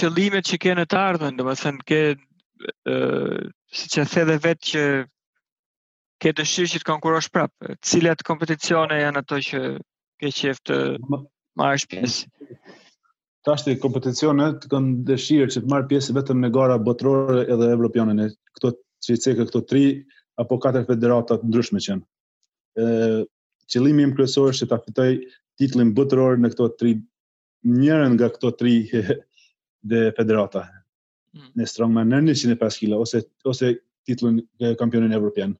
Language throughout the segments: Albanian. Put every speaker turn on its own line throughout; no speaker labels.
qëllimet që ke në të ardhmen, domethënë, ke, siç e the dhe vetë që ke dëshirë që të konkurosh prapë, cilat kompeticione janë ato që ke qef të marrësh pjesë?
Tashti kompeticionet kam dëshirë që të marr pjesë vetëm në gara botërore edhe evropiane, në këto që i ceke këto tri apo katër federata të ndryshme që janë. Qëllimi im kryesor është që ta fitoj titullin botëror në këto tri njërën nga këto tri federata mm. në strongman në 105 kg ose ose titullin e kampionit evropian.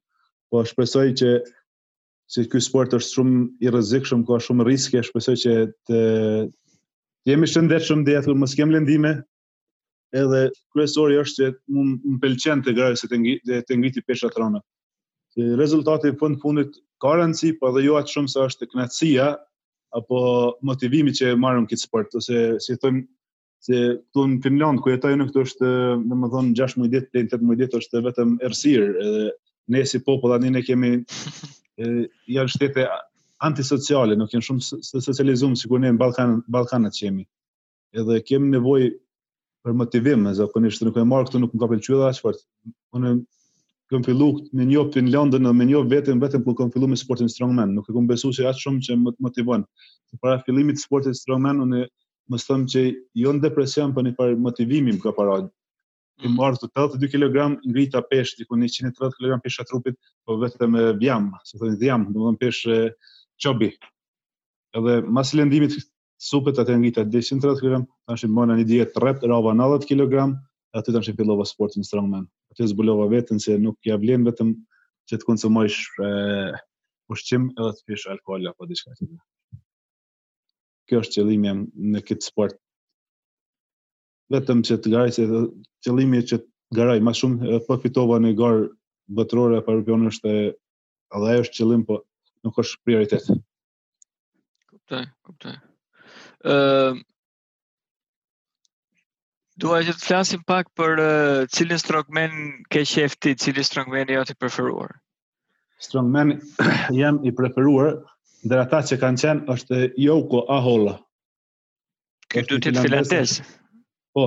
Po shpresoj që se ky sport është shumë i rrezikshëm, ka shumë riske, shpresoj që të jemi shëndetshëm dhe të mos kem lëndime, edhe kryesori është se mu më pëlqen të garoj se të, ngi, të ngriti pesha të rëna. Rezultati në fund fundit ka rëndësi, po edhe jo aq shumë sa është knatësia, apo motivimi që e marr un n'këtë sport, ose si them, se këtu në Finland, ku jetoj unë këtu është, domethonë, 6 muj deri, plot 8 muj ditë, është vetëm errësirë, edhe ne si popull, tani ne kemi, e, janë shtete antisociale, nuk janë shumë socializum, sikur ne në Ballkan, ballkanas që jemi. edhe kem nevojë për motivim, e zakonisht nuk e marr këtu nuk më ka pëlqyer as fort. Unë kam fillu me një hobi n'Finlandë me një vetëm vetëm kur kam fillu me sportin strongman, nuk e kam besuar se as shumë që më motivon. Se para fillimit të sportit strongman unë me thënë që jo në depresion për një farë motivimi më ka ra. I mm. marrë 82 kg, ngrita peshë, diku 130 kg peshë trupit, po vetëm e vjam, si t'thom vjam, domethënë peshë qobi. Edhe mas lëndimit Supit atëherë ngrita 230 kilogramë, tash i bëna një dietë rreptë, rava 90 kilogramë, e aty tashi fillova sportin strongman. Aty e zbulova veten se nuk ja vlen vetëm që të konsumojsh e, ushqim edhe të pish alkohol apo diçka tjetër. Kjo është qëllimi jem në këtë sport. Vetëm që të garaj, se qëllimi që të garaj, ma shumë e po fitova në garë botërore apo evropiane është edhe ajo është qëllim, po nuk është prioritet.
Kuptoj, kuptoj. Ë uh, Dua që të flasim pak për uh, cilin strongman ke qejf ti, cili strongman joti i preferuar.
Strongman jem i preferuar ndër ata që kanë qenë është Jouko Ahola.
Ky duhet të
jetë finlandez. Po,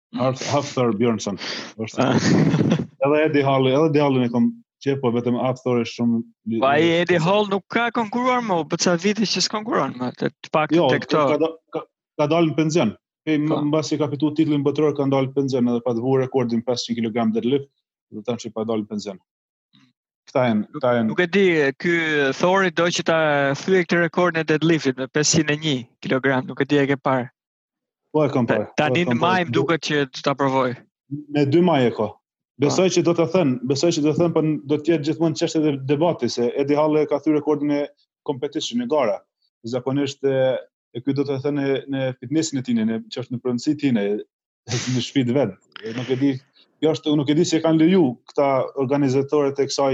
Hafthor Bjornsson. Është. Edhe Eddie Hall, edhe Eddie Hall e kom qejf po vetëm Hafthor është shumë
Po ai Eddie Hall nuk ka konkurruar më, ka ca vite që s'konkurron më, të, të pak jo, tek këto.
Jo, ka, ka, dalë në pension. Pe po. mbasi ka fituar titullin botëror ka dalë në pension edhe pasi ka vënë rekordin 500 kg deadlift, domethënë ka dalë në pension. Këta janë, këta janë.
Nuk e di, ky Thori do që ta thyej këtë rekordin e deadliftit me 501 kg, nuk e di e ke parë.
Po e kam parë. Po tani
në maj më duket që do ta provoj.
Në 2 maj e ka. Besoj po. që do ta thyejë, besoj që do ta thyejë, por do të jetë gjithmonë çështje e debati se Eddie Hall e ka thyer rekordin në competition në gara. Zakonisht e, e ky do ta thyejë në në fitnessin e tij, në çështë në pronësi të tij në në shpi të vet. Nuk e di. Kjo është, unë nuk e di se e kanë leju këta organizatorët e kësaj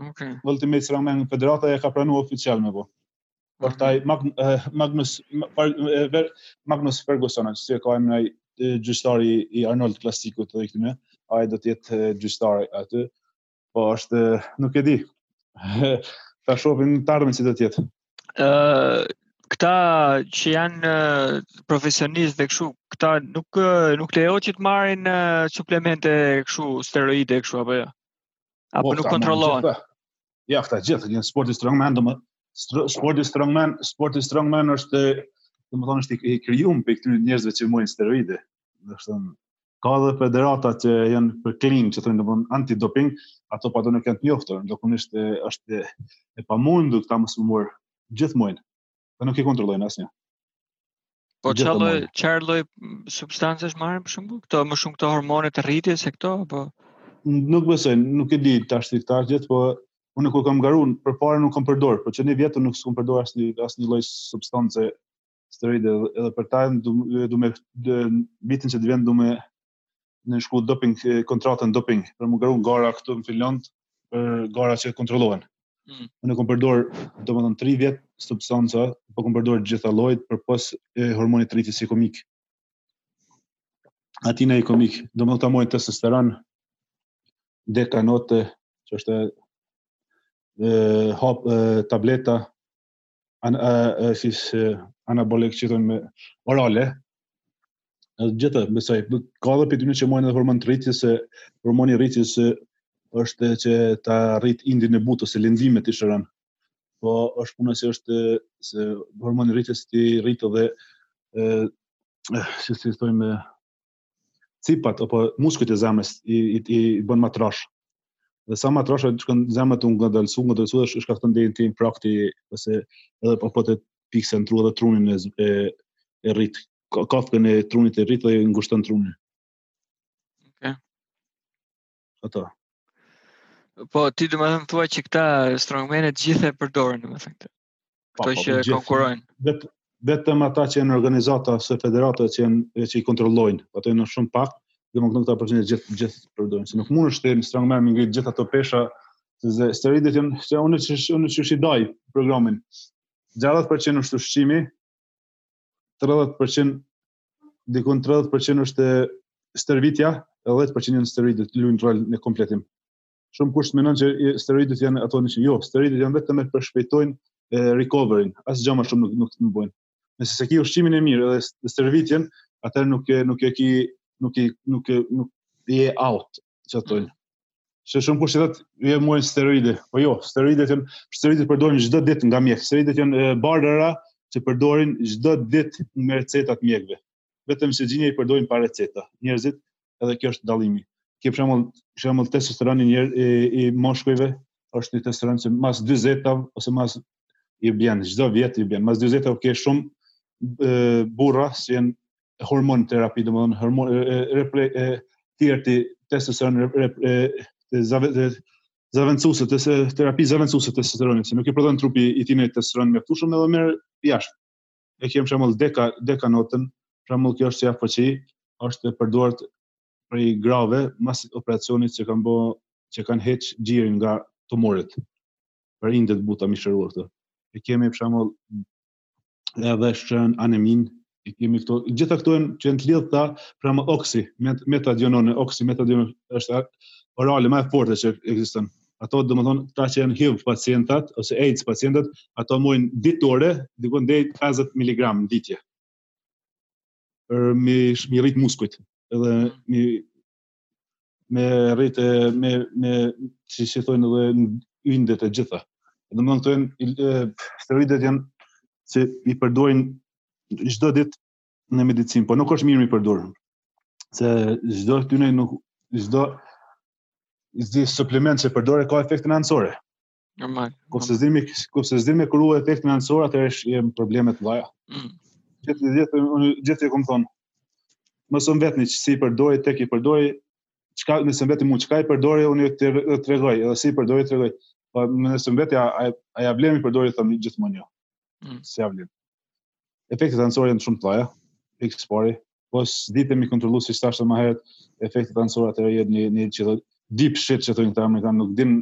Okay.
Ultimate Strongman federata e ka pranuar oficialisht po. Po aj Magnus Magnus Ver Magnusson, si e ka emrin ai gjyqtari i Arnold Classic-ut të këtyre, ai do të jetë gjyqtari aty. Po është nuk e di. Ta shohim në të ardhmen si do të jetë.
Ë këta që janë profesionistë dhe kështu, këta nuk nuk lejohet që të marrin suplemente kështu steroide kështu apo jo. Ja? Apo po, nuk kontrollohen? Po.
Ja, këta gjithë, në sportin strongman, domethënë, sporti strongman, sporti strongman është, domethënë, është i krijum prej këtyre njerëzve që marrin steroide. Dhe është, ka dhe federata që janë për clean, që thonë, dhe anti-doping, ato po ato nuk janë të njoftura, zakonisht është e, e pamundur këta mos me marrë, gjithë marrin. dhe nuk i kontrollojnë asnjë.
Po çfarë çfarë lloj substancash marrin për shembull? Këto më shumë këto hormone të rritjes se këto apo
nuk besoj, nuk e di tashti tash gjithë, po unë kur kam garuar përpara nuk kam përdor, po qe një vjet nuk s'kam përdor asnjë asnjë lloj substance steroide edhe për atë do do me vitin që vjen do me nënshkru doping kontratën doping për me garu gara këtu në Finlandë për gara që kontrollohen.
Mm.
Unë kam përdor domethënë 3 vjet substanca, po kam përdor të gjitha llojet përpos hormonit të rritjes s'i kam ik. Atij i kam ik, domethënë testosteron, deka, ato, që është e, hap, e, tableta, an, a, a, si anabolikë që thonë me orale. Edhe gjithë besoj, ka edhe prej tyne që marrin edhe hormon të rritjes se hormoni rritjes është që ta rrit indin e butë ose lendimet i shëron. Po është puna që është se hormoni rritjes t'i rrit edhe ë si si thonë me cipat apo muskujt e zemrës i i, i bën ma trashë. Dhe sa ma trashë është kanë zemra tu u ngadalsu, ngadalsu edhe shkakton deri te infarkti ose edhe po po te pika në tru edhe trunin e e, e rrit. Kafkën e trunit e rrit dhe ngushton trunin.
Okej. Okay.
Ato.
Po ti do të thua që këta strongmenet gjithë e përdorin domethënë këtë. Po,
po,
që konkurojnë.
Vetë, vetëm ata që janë organizata ose federata që janë që i kontrollojnë, ato janë shumë pak, domethënë këta përgjithë gjithë gjithë përdorin. Se nuk mundesh të jesh strongman me i ngritë gjithë ato pesha, se dhe steroidet janë, se unë që unë qysh e ndaj programin. 60% është ushqimi, 30% dikun 30% është stervitja, edhe 10% janë steroidet, luajnë rol në kompletim. shumëkush mendon që steroidet janë ato që jo, steroidet janë vetëm e përshpejtojnë e, recovery-n, asgja ma shumë nuk, nuk të bojnë. Nëse s'e ki ushqimin e mirë dhe stërvitjen, atëherë nuk e, nuk e ki, nuk e, nuk e, nuk e, je out, qysh thojnë. Se shumëkush i thotë, i marrin steroide, po jo, steroidet janë, steroidet përdoren çdo ditë nga mjekë, steroidet janë barëra që përdoren çdo ditë me receta të mjekëve. Vetëm se gjinja i përdorin pa receta. Njerëzit edhe kjo është dallimi. Ti për shembull, për shembull testosteroni një i, i moshkujve është një testosteron që mas 40-tave ose mas i bjen çdo vit i bjen. Mas 40-tave ke shumë burra që janë hormon terapi, domethënë hormon replacement testosteron e të zëvendësuese të se terapi zëvendësuese të testosteronit, se nuk e prodhon trupi i tij ma testosteron mjaftueshëm edhe merr jashtë. e kemi për shembull deka dekanoatin, për shembull kjo është si e fuqi, është e përdorur prej grave mas operacionit që kanë bë që kanë heq gjinin nga tumoret. Për indet e buta m'i shëruar këtu. E kemi për shembull edhe shën anemin, e kemi këto, gjitha këto janë që janë të lidhta, për shembull oksi, metandienone, oksi metandienone është orale më e fortë që ekziston. ato domethënë, ata që janë HIV pacientat, ose AIDS pacientat, ato marrin ditore, dikun deri 50 mg në ditë. M'i, m'i rrit muskujt, edhe mi, me rrit e me, me, qysh qysh thojnë edhe indet e gjitha. Domethënë, steroidet janë që i përdorin çdo ditë në medicinë, po nuk është mirë me i përdorë. Se çdo ty ne nuk çdo çdo suplement që përdor e ka efekte anësore.
Normal.
Kur s'di me, kur s'di me i kuru efektet anësore, atëherë janë probleme të mëdha.
Mm.
Gjithë gjithë unë gjithë kam thonë. Mos më vetni qysh i përdori, te kë i përdori çka nëse vet mu çka i përdori unë të tregoj, edhe si i përdori tregoj. Po nëse vet a ia vlen me i përdorë, thom gjithmonë jo.
Mm.
S'ia vlen. Efektet anësore janë shumë të mëdha, pikë së pari, po s'dite me i kontrollu si thashë më herët, efektet anësore atëherë je te një, një që dhe deep shit që thojnë amerikanët, nuk din,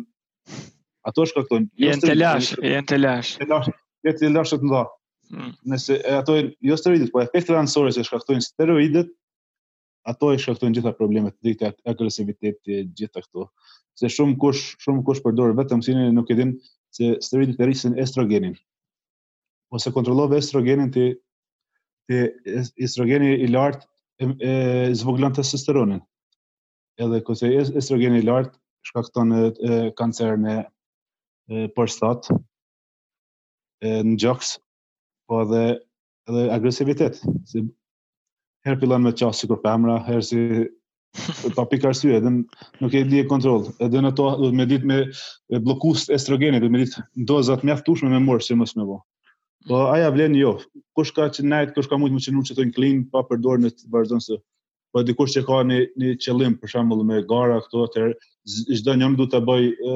ato shkaktojnë.
Jenë të lash, jenë të lash.
Jenë të lash, jenë të lash, jenë të
lash,
Nëse e ato jo steroidet, po efektet anësore që shkaktojnë steroidet, ato i shkaktojnë gjitha problemet te dikush, agresiviteti gjitha këto. Se shumë kush, shumë kush përdor vetëm sinin e nuk e din se steroidet e rrisin estrogenin. Po s'e kontrollove estrogenin ti ti estrogeni i lartë e, e zvoglon testosteronin. Edhe gjithashtu estrogeni i lartë shkakton kancer në prostat, në gjoks, po edhe edhe agresivitet, një herë fillon me qa sikur femra, herë si pa pikë arsye, edhe nuk e di e kontroll, edhe në to duhet me ditë me, me bllokus estrogenit, duhet me ditë dozat mjaftushme me marrë që mos me bo. Po a ja vlen jo, kush ka që najtë, kush ka mujtë me qëndru klin, pa përdorë le të vazhdojnë se Po dikush që ka një, një qëllim, për shembull me gara këtu atëherë çdo njëri duhet ta bëjë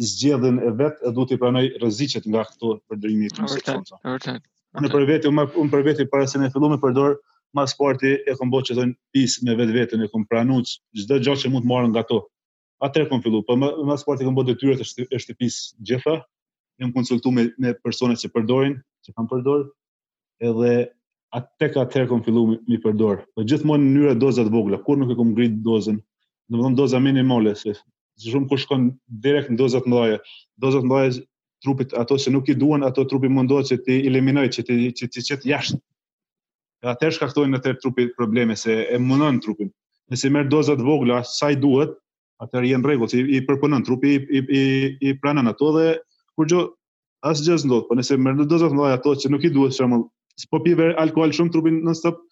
zgjedhjen e vet e duhet t'i pranojë rreziqet nga këto përdorimi
të seksualit. Është vërtet.
Unë për vetë, unë unë për vetë para se me fillu me përdor ma s'pari e kam bërë çdo pis me vetveten e kam pranuar çdo gjë që mund të marr nga to. Atëherë kam filluar, po ma s'pari kam bo detyrat e shtëpisë gjitha. Jam konsultuar me me persona që përdorin, që kanë përdor. Edhe atëherë tek atëherë kam filluar m'i përdor. Po gjithmonë në mënyrë doza të vogla, kurrë nuk e kam ngrit dozën. Domethënë doza minimale se shumë kush shkon direkt në doza të mëdha. Doza të mëdha trupit ato që nuk i duan, ato trupi mundohet që t'i eliminojë, që t'i që t'i qet jashtë. Edhe atëherë shkaktojnë atëherë trupi probleme se e munon trupin. Nëse merr doza të vogla sa i duhet, atëherë je n'rregull, se i përpunon trupi, i i i, i pranon ato dhe kurrgjë asgjë s'ndodh. Po nëse merr doza të mëdha ato që nuk i duhet, shembull, po pive alkool shumë trupi në stop,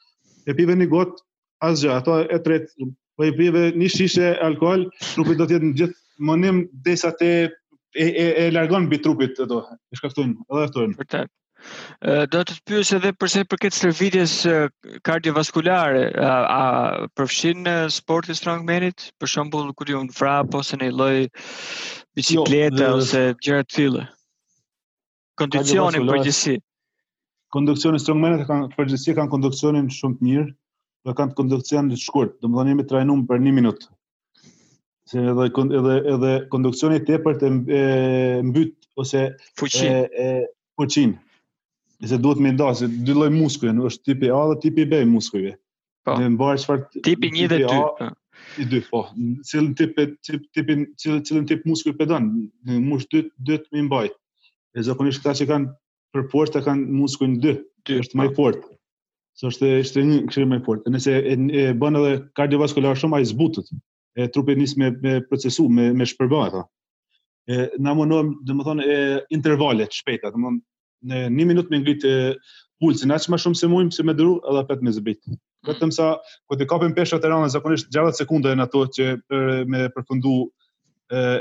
e pive një gotë, asgjë, atë e tret, po i pive një shishe alkohol, trupi do të jetë në gjithë mundim derisa ta e e, e largon prej trupit ato. E shkaktojnë, edhe aftojnë.
Vërtet. Do të të pyes edhe për sa i përket stërvitjes kardiovaskulare, a, a përfshin sporti i strongmanit, për shembull kur ju vrap ose ndonjë lloj biçiklete jo, ose gjëra të tilla? Kondicionin në përgjithësi.
Konduksionin strongmenët në përgjithësi kanë konduksionin shumë të mirë, po e kanë konduksion të shkurt, domethënë jemi trajnuar për 1 minutë. Se edhe edhe edhe konduksioni i tepërt e mbyt ose
fuqin
e, e fuqin. Se duhet me nda se dy lloj muskujve, është tipi A dhe tipi B i muskujve.
Po.
Në mbarë çfarë...
Tipi një dhe dy. Po.
I dy, po. Cilën tip, tip, tipin, cilën, cilën tip muskuj po e don, nuk mush dy, dytë me i mbajt. E zakonisht këta që kanë për forcë kanë muskujn dy. Dy, është më i fortë. Po. Se është, është një këshirë më i fortë. Nëse e, e, e bënë edhe kardiovaskular shumë, ai zbutet. e trupi nis me me procesu me me shpërbë ato. E na munohem, domethënë e intervale të shpejta, domethënë në 1 minutë me ngrit pulsin aq ma shumë se mujmë se me duru edhe apet me zbrit. Mm. Vetëm sa kur t'i kapim peshat e rana zakonisht 60 sekonda janë ato që me përfundu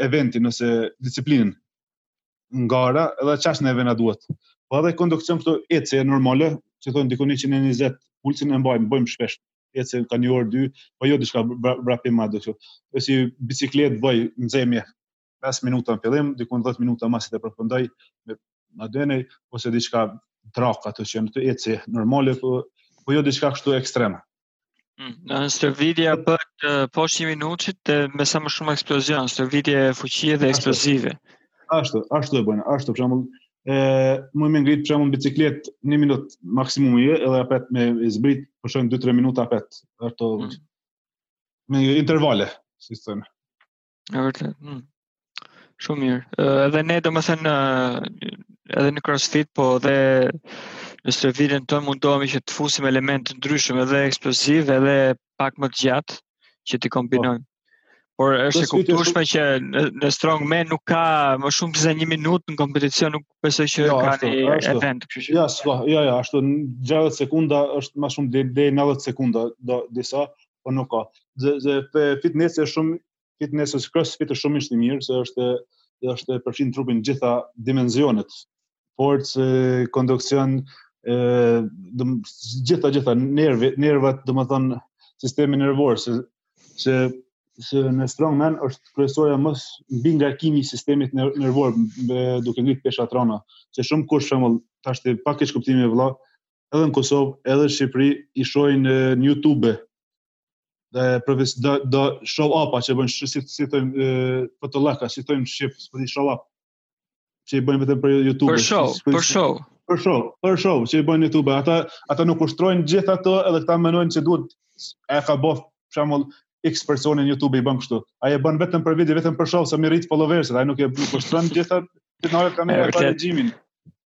eventin ose disiplinën. ngara edhe ç'ka neve na duhet. Po edhe kondicion këtu ecje normale, që thonë diku 120 pulsin e mbajmë, bëjmë shpesh. Ecje ka një orë dy, po jo diçka vrapim atë kështu. Po si biciklet bëj nxemje 5 minuta në fillim, diku 10 minuta mas të përfundoj me na dënë ose diçka trak ato që janë ecje normale, po po jo diçka kështu ekstreme.
Mm, stërvitja bëhet poshtë një minutit dhe me sa më shumë eksplozion, stërvitje fuqie dhe eksplozive.
Ashtu, ashtu e bëjnë, ashtu, për shembull, e, me me ngritë, për shembull, biciklet një minut maksimum e, edhe apet me zbrit, për shembull, 2-3 minuta apet, ato, mm. me intervale, si të thënë.
E vërtet. Mm. Shumë mirë. Uh, edhe ne domethënë, uh, edhe në CrossFit, po edhe në stërvitjen tonë mundohemi që të fusim elementë të ndryshëm edhe eksploziv edhe pak më të gjatë që t'i kombinojmë. Po. Por është e kuptueshme që në, në strongman nuk ka më shumë se 1 minutë në kompeticion, nuk besoj që jo, ka një event, kështu që.
Jo, s'ka, jo, jo, ashtu 60 sekonda është më shumë deri në 90 sekonda do disa, po nuk ka. Dhe, dhe pe fitness është shumë, fitness është crossfit shumë i mirë, se është, është përfshin trupin gjitha dimensionet, forcë, kondicion, dhe gjitha, gjitha, nerve, nervat, domethënë, sistemi nervor, se, se, se në strongman është kryesorja mbingarkimi i sistemit nervor, duke ngrit pesha t'rana, se shumë kush për shembull, tash e ka keqkuptimi e vla, edhe në Kosovë, edhe në Shqipëri, i shohin në YouTube. Dhe profes do do show up që bëjnë si si thonë fotolaka, si thonë shqip, po di show up. Që i bëjnë vetëm për YouTube.
Për show, për show.
Për show, për show që i bëjnë YouTube. Ata ata nuk ushtrojnë gjithë ato, edhe këta mendojnë se duhet e ka bo për shembull X personi në YouTube i bën kështu. Ai e bën vetëm për video, vetëm për show, sa me rrit followersat, ai nuk e nuk ushtron gjithë ato. Ti na ka më ka regjimin.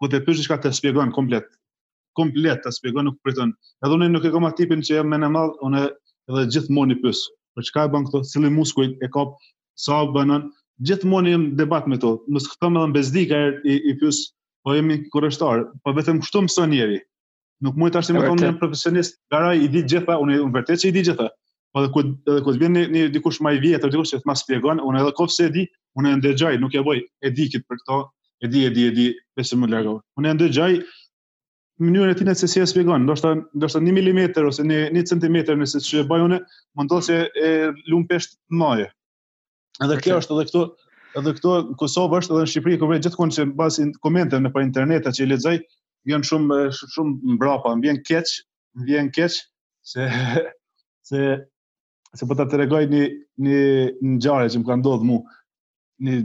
kur e pys diçka ta shpjegon komplet. Komplet ta shpjegon nuk priton. Edhe unë nuk e kam atë tipin që jam me mend të madh, unë edhe gjithmonë i pys. Për çka e bën këto? Cilët muskuj e kap? Sa bënon? Gjithmonë jam debat me ta. Mos këto më dhën bezdika i, i pys, po jemi kureshtarë. Po vetëm kështu mëson njeri. Nuk mund tash me thonë një profesionist, garant i di gjitha, unë unë vërtet që i di gjitha. Po edhe kur edhe kur vjen një dikush më i vjetër, dikush që të ma shpjegon, unë edhe në qoftë se e di, unë e ndëgjoj, nuk e bëj, e di këtë për këto, e di, e di, e di, mos më lodh. Unë e ndëgjoj mënyrën e tij se si e shpjegon, ndoshta ndoshta 1 mm ose 1 cm nga si e bëj unë, mund të thotë se e lumpesh të mëje. Edhe kjo është edhe këtu edhe këtu në Kosovë është edhe në Shqipëri kudo gjithkund që mbas komente nëpër internet që lexoj janë shumë shumë mbrapa, më vjen keq, më vjen keq se se se po ta tregoj një një ngjarje që më ka ndodhur mua. Një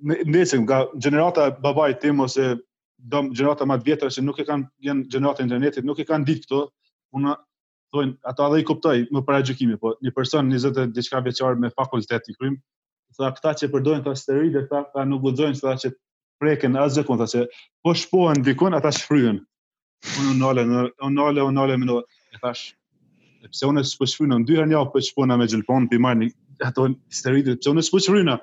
nëse gjenerata e babait tim ose do gjenerata më të vjetra që nuk janë gjenerata e internetit, nuk e kanë ditë këto, unë thonë ata dhe i kuptoj me paragjykime, po një person 20 e diçka vjeçar me fakultet të krym, tha këta që përdorin këta steroide, këta këta nuk guxojnë tha që preken asgjëkund tha që po shpohen dikun ata shfryhen. Unë nal, unë nal, unë nal më e thash pse unë s'po shfryhna dy herë n'javë po shpona me gjylpan ti marrni ato steroide pse unë s'po shfryhna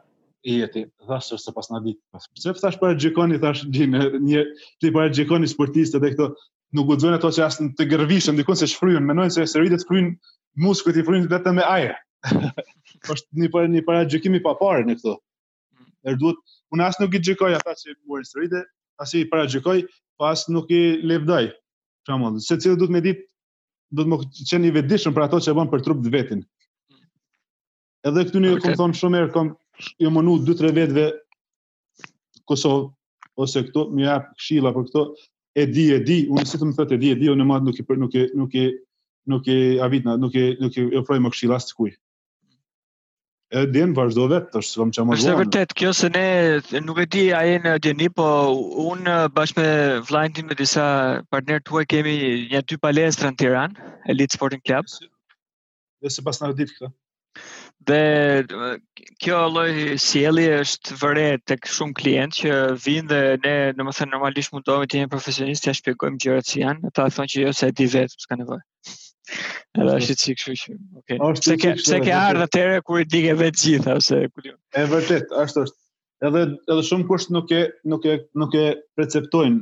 e i thash se paskna ditë pse thash paragjykoni thash dini me i paragjykoni sportistët dhe këto nuk guxojnë ato që as të gërvishen dikun se shfryhen, mendojnë se steroidet fryjnë muskujt i fryjnë vetëm me ajër. Është një para një paragjykim i paparë në këto. E duhet unë as nuk i gjykoj ata që marrin steroide, as i paragjykoj, po as nuk i levdoj. Pra mund, secili duhet me ditë, duhet me qenë i vetëdijshëm për ato që e bën për trup të vetin. Edhe këtu një okay. kom thonë shumë herë, kom ju munu 2-3 vetëve Kosovë, ose këtu, me jap këshilla për këto, e di, e di, unë si të më thotë e di, e di, unë më nuk i për, nuk i, nuk i, nuk i avitna, nuk i, nuk i ofroj më këshilla as askujt. E din, vazhdo vetë, të shkëm që më
Është e vërtetë, kjo se ne, nuk e di a je në dijeni, po unë bashkë me vllain tim me disa partnerë të huaj kemi një dy palestra në Tiranë, Elite Sporting Club.
dhe s'e paskna ditë këtë.
Dhe kjo lloj sjellje është vërejt tek shumë klientë që vijnë dhe ne domethënë normalisht mundohemi të jemi profesionistë, ja shpjegojmë gjërat si janë, ata thonë që jo se e di vetë, s'ka nevojë. Edhe është i cikë, kështu. Okay. Pse ke, pse ke ardhë atëherë kur i dike vetë gjitha, ose kulion.
E vërtetë, ashtu është. Edhe, edhe shumëkush nuk e, nuk e, nuk e perceptojnë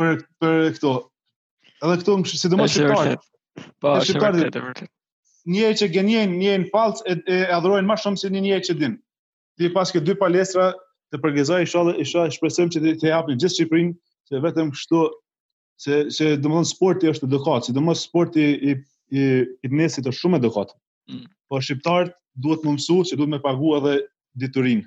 për për këto. Edhe këto sidomos shqiptarët. Po, është e vërtetë, e vërtetë. Një që gënjen, një fallc e, e adhurojnë më shumë se një një që din. Ti paske dy palestra të përgëzoj inshallah, inshallah shpresojmë që të hapni gjithë Shqipërinë se vetëm kështu se se domthon sporti është edukatë, sidomos sporti i fitnesit është shumë edukatë. Mm. Po shqiptarët duhet me mësu se duhet me pagu edhe
diturinë.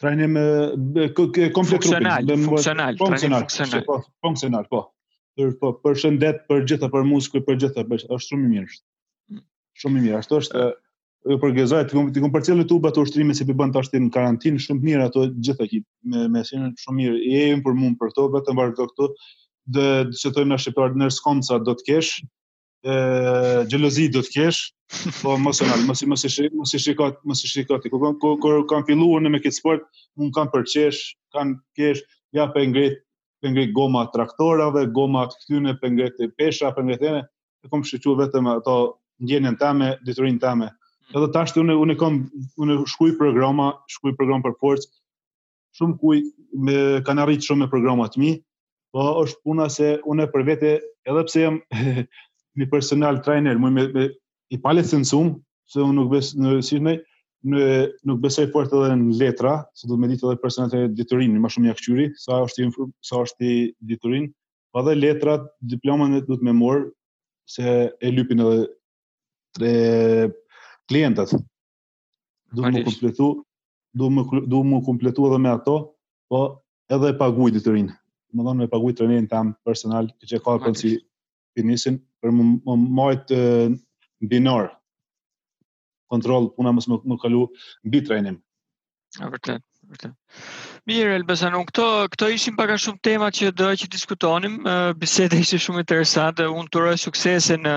Trajnim komplet funksional,
trupin,
funksional, funksional, funksional,
po, funksional, po. Për po, për shëndet, për gjitha, për muskuj, për gjitha, për, është shumë i mirë. Mm. Shumë i mirë, ashtu është e përgëzoj ti t'i kom përcjellë në YouTube ushtrimet që ti bën tash në karantinë shumë mirë ato gjithë ekip me me sinë shumë mirë i jemi për mua për ato vetëm vazhdo këtu dhe se te na shqiptarët ofkors do të kesh xhelozi do të kesh, po mos e nal, mos mos e shik, mos e shik, mos e shik ti. Kur kur kur kam filluar në me këtë sport, un kan përqesh, kan kesh, ja po ngre, po ngre goma traktorave, goma të këtyne, po ngre pesha, pe ngrit tene, e kom shiku vetëm ato ndjenën tame, dituninë tame. Mm. Edhe tash të unë, unë kom, unë shkruj programa, shkruj program për forcë, shumëkush kanë arrit shumë me programa të mi, po është puna se unë për vete, edhe pse jam një personal trainer, më me, me i palicencum, se unë nuk besoj në si më në nuk besoj fort edhe në letra, se du me ditë edhe personat e dituria, më shumë ja kqyri, sa është i sa është i diturin, po edhe letrat, diplomën duhet me marr se e lypin edhe tre klientët. Du m'u kompletu, du me du m'u kompletu edhe me ato, po edhe e paguaj detyrin. Domethonë e paguaj trajnerin tam personal, që ka kon si finisin për me më majt mbi, nën kontroll puna mos me, me kalu mbitrajnim.
Ja, vërtet, vërtet. Mirë, Elbasan, unë këto, këto ishin pak a shumë temat që doja që diskutonim, biseda ishte shumë interesante, unë të uroj suksese në,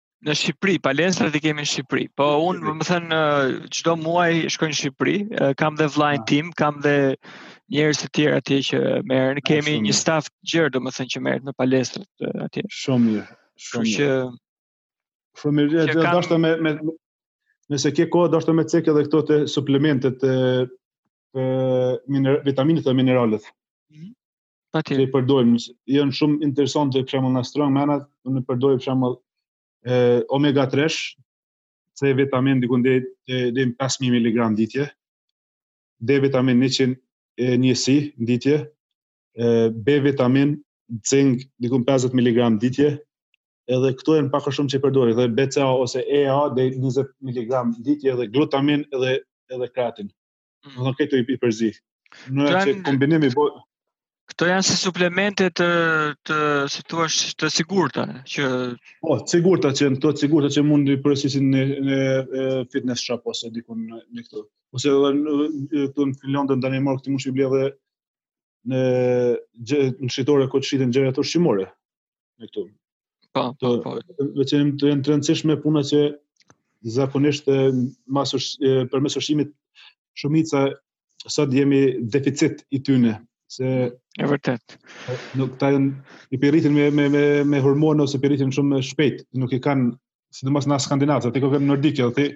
Në
Shqipëri, palestrat i kemi në Shqipëri. Po unë, domethënë, çdo muaj shkoj në Shqipëri, kam dhe vllain ah. tim, kam dhe njerëz të tjerë atje që merren. Ah, kemi një staf të gjerë, domethënë, që merret me palestrat atje.
Shumë mirë. Shumë mirë. Shumë mirë, që, që kam... me, me, nëse ke kohë, dashta me cekë edhe këto të suplementet të, të miner, vitaminet dhe mineralet. Mm -hmm. Patjetër. Ne përdorim, janë shumë interesante për shembull na strongmenat, unë përdoj për shembull omega 3 C vitamin diku në 5000 mg ditje, D vitamin 100 njësi ditje, B vitamin zinc diku në 50 mg ditje, edhe këto janë pak a shumë që përdori, dhe BCAA ose EAA 10 mg ditje edhe glutamin edhe edhe kreatin. Mm. Edhe këto i përzi. Në që kombinimi bo...
Këto janë si suplemente të, të si thua të sigurta, që
po, të sigurta që janë të sigurta që mund t'i porositsh në në fitness shop ose diku në në këtu. Ose edhe këtu në Finlandë Danimarkë ti mund t'i blesh edhe në, në shitore ku shiten gjërat ushqimore. në këtu.
Pa, pa, pa.
Dhe që jenë të jenë të rëndësishme puna që zakonisht mas për mes ushqimit shumica sot jemi deficit i tyne se
e vërtet
nuk ta janë i rritin me me me me hormonë ose i rritin shumë shpejt nuk i kanë sidomos në Skandinavi, aty kokën nordike, aty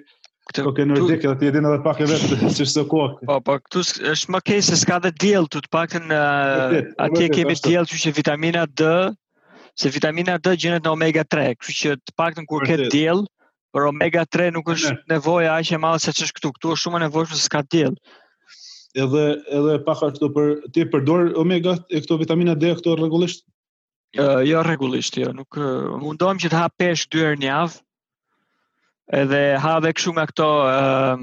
Këtë kokë nordike, ti e din edhe pak e vetë si çdo kokë.
Po, po këtu është më keq se s'ka dhe diell, tu të paktën atje kemi diell, kështu që vitamina D, se vitamina D gjendet në omega 3, kështu që të paktën kur ke diell, për omega 3 nuk është nevoja aq e madhe se ç'është këtu, këtu është shumë e nevojshme se s'ka diell
edhe edhe pak ashtu po ti përdor omega e këto vitamina D këto rregullisht Jo,
uh, jo rregullisht, jo, nuk uh, mundohem që të ha peshk dy herë në javë. Edhe ha dhe kështu nga këto ë uh,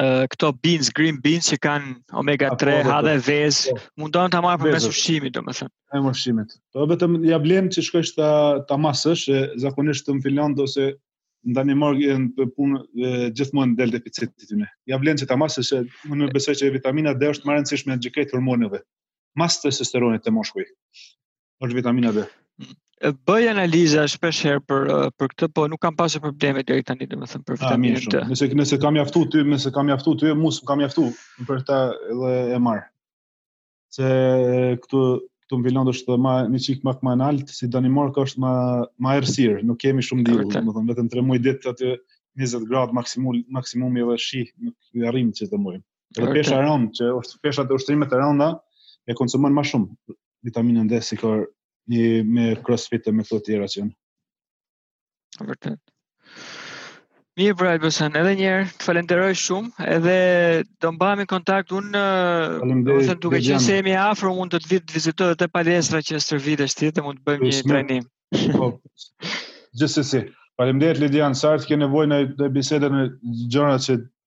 uh, këto beans, green beans që kanë omega 3, ha dhe vezë, po. mundohem ta marr përmes ushqimit, domethënë.
Përmes ushqimit. Po vetëm ja vlen që të shkosh ta ta masësh, zakonisht në Finlandë ose në Danimarkë janë për punë gjithmonë del deficit i tyre. Ja vlen që ta masësh, unë besoj që vitamina D është më e rëndësishme e gjithë hormoneve. mas testosteronit te meshkujt. Është vitamina D.
Bëj analiza shpesh herë për për këtë, po nuk kam pasur probleme deri tani, domethënë për vitaminën D.
Nëse nëse kam mjaftu ty, nëse kam mjaftu ty, mos kam mjaftu për ta edhe e marr. Se këtu këtu në Finlandë është më një çik më më lart, se Danimarka është më më errësirë, nuk kemi shumë diell, domethënë vetëm 3 muaj ditë aty 20 gradë maksimum maksimumi edhe shi, nuk arrim që të mojmë. Edhe pesha e rëndë, që është pesha të ushtrimet e rënda, e konsumon më shumë vitaminën D sikur një me crossfit e me të tjera që janë.
Vërtet. Mirë pra Elbësen, edhe njerë, të falënderoj shumë, edhe do mbajmë kontakt, unë
do
të duke që se jemi afro, mund të të vij të vizitoj dhe te palestra që stërvitesh ti, mund të bëjmë një trenim.
Po, Gjithsesi, faleminderit Lidian Sart, ke nevojë në bisedën e gjëra që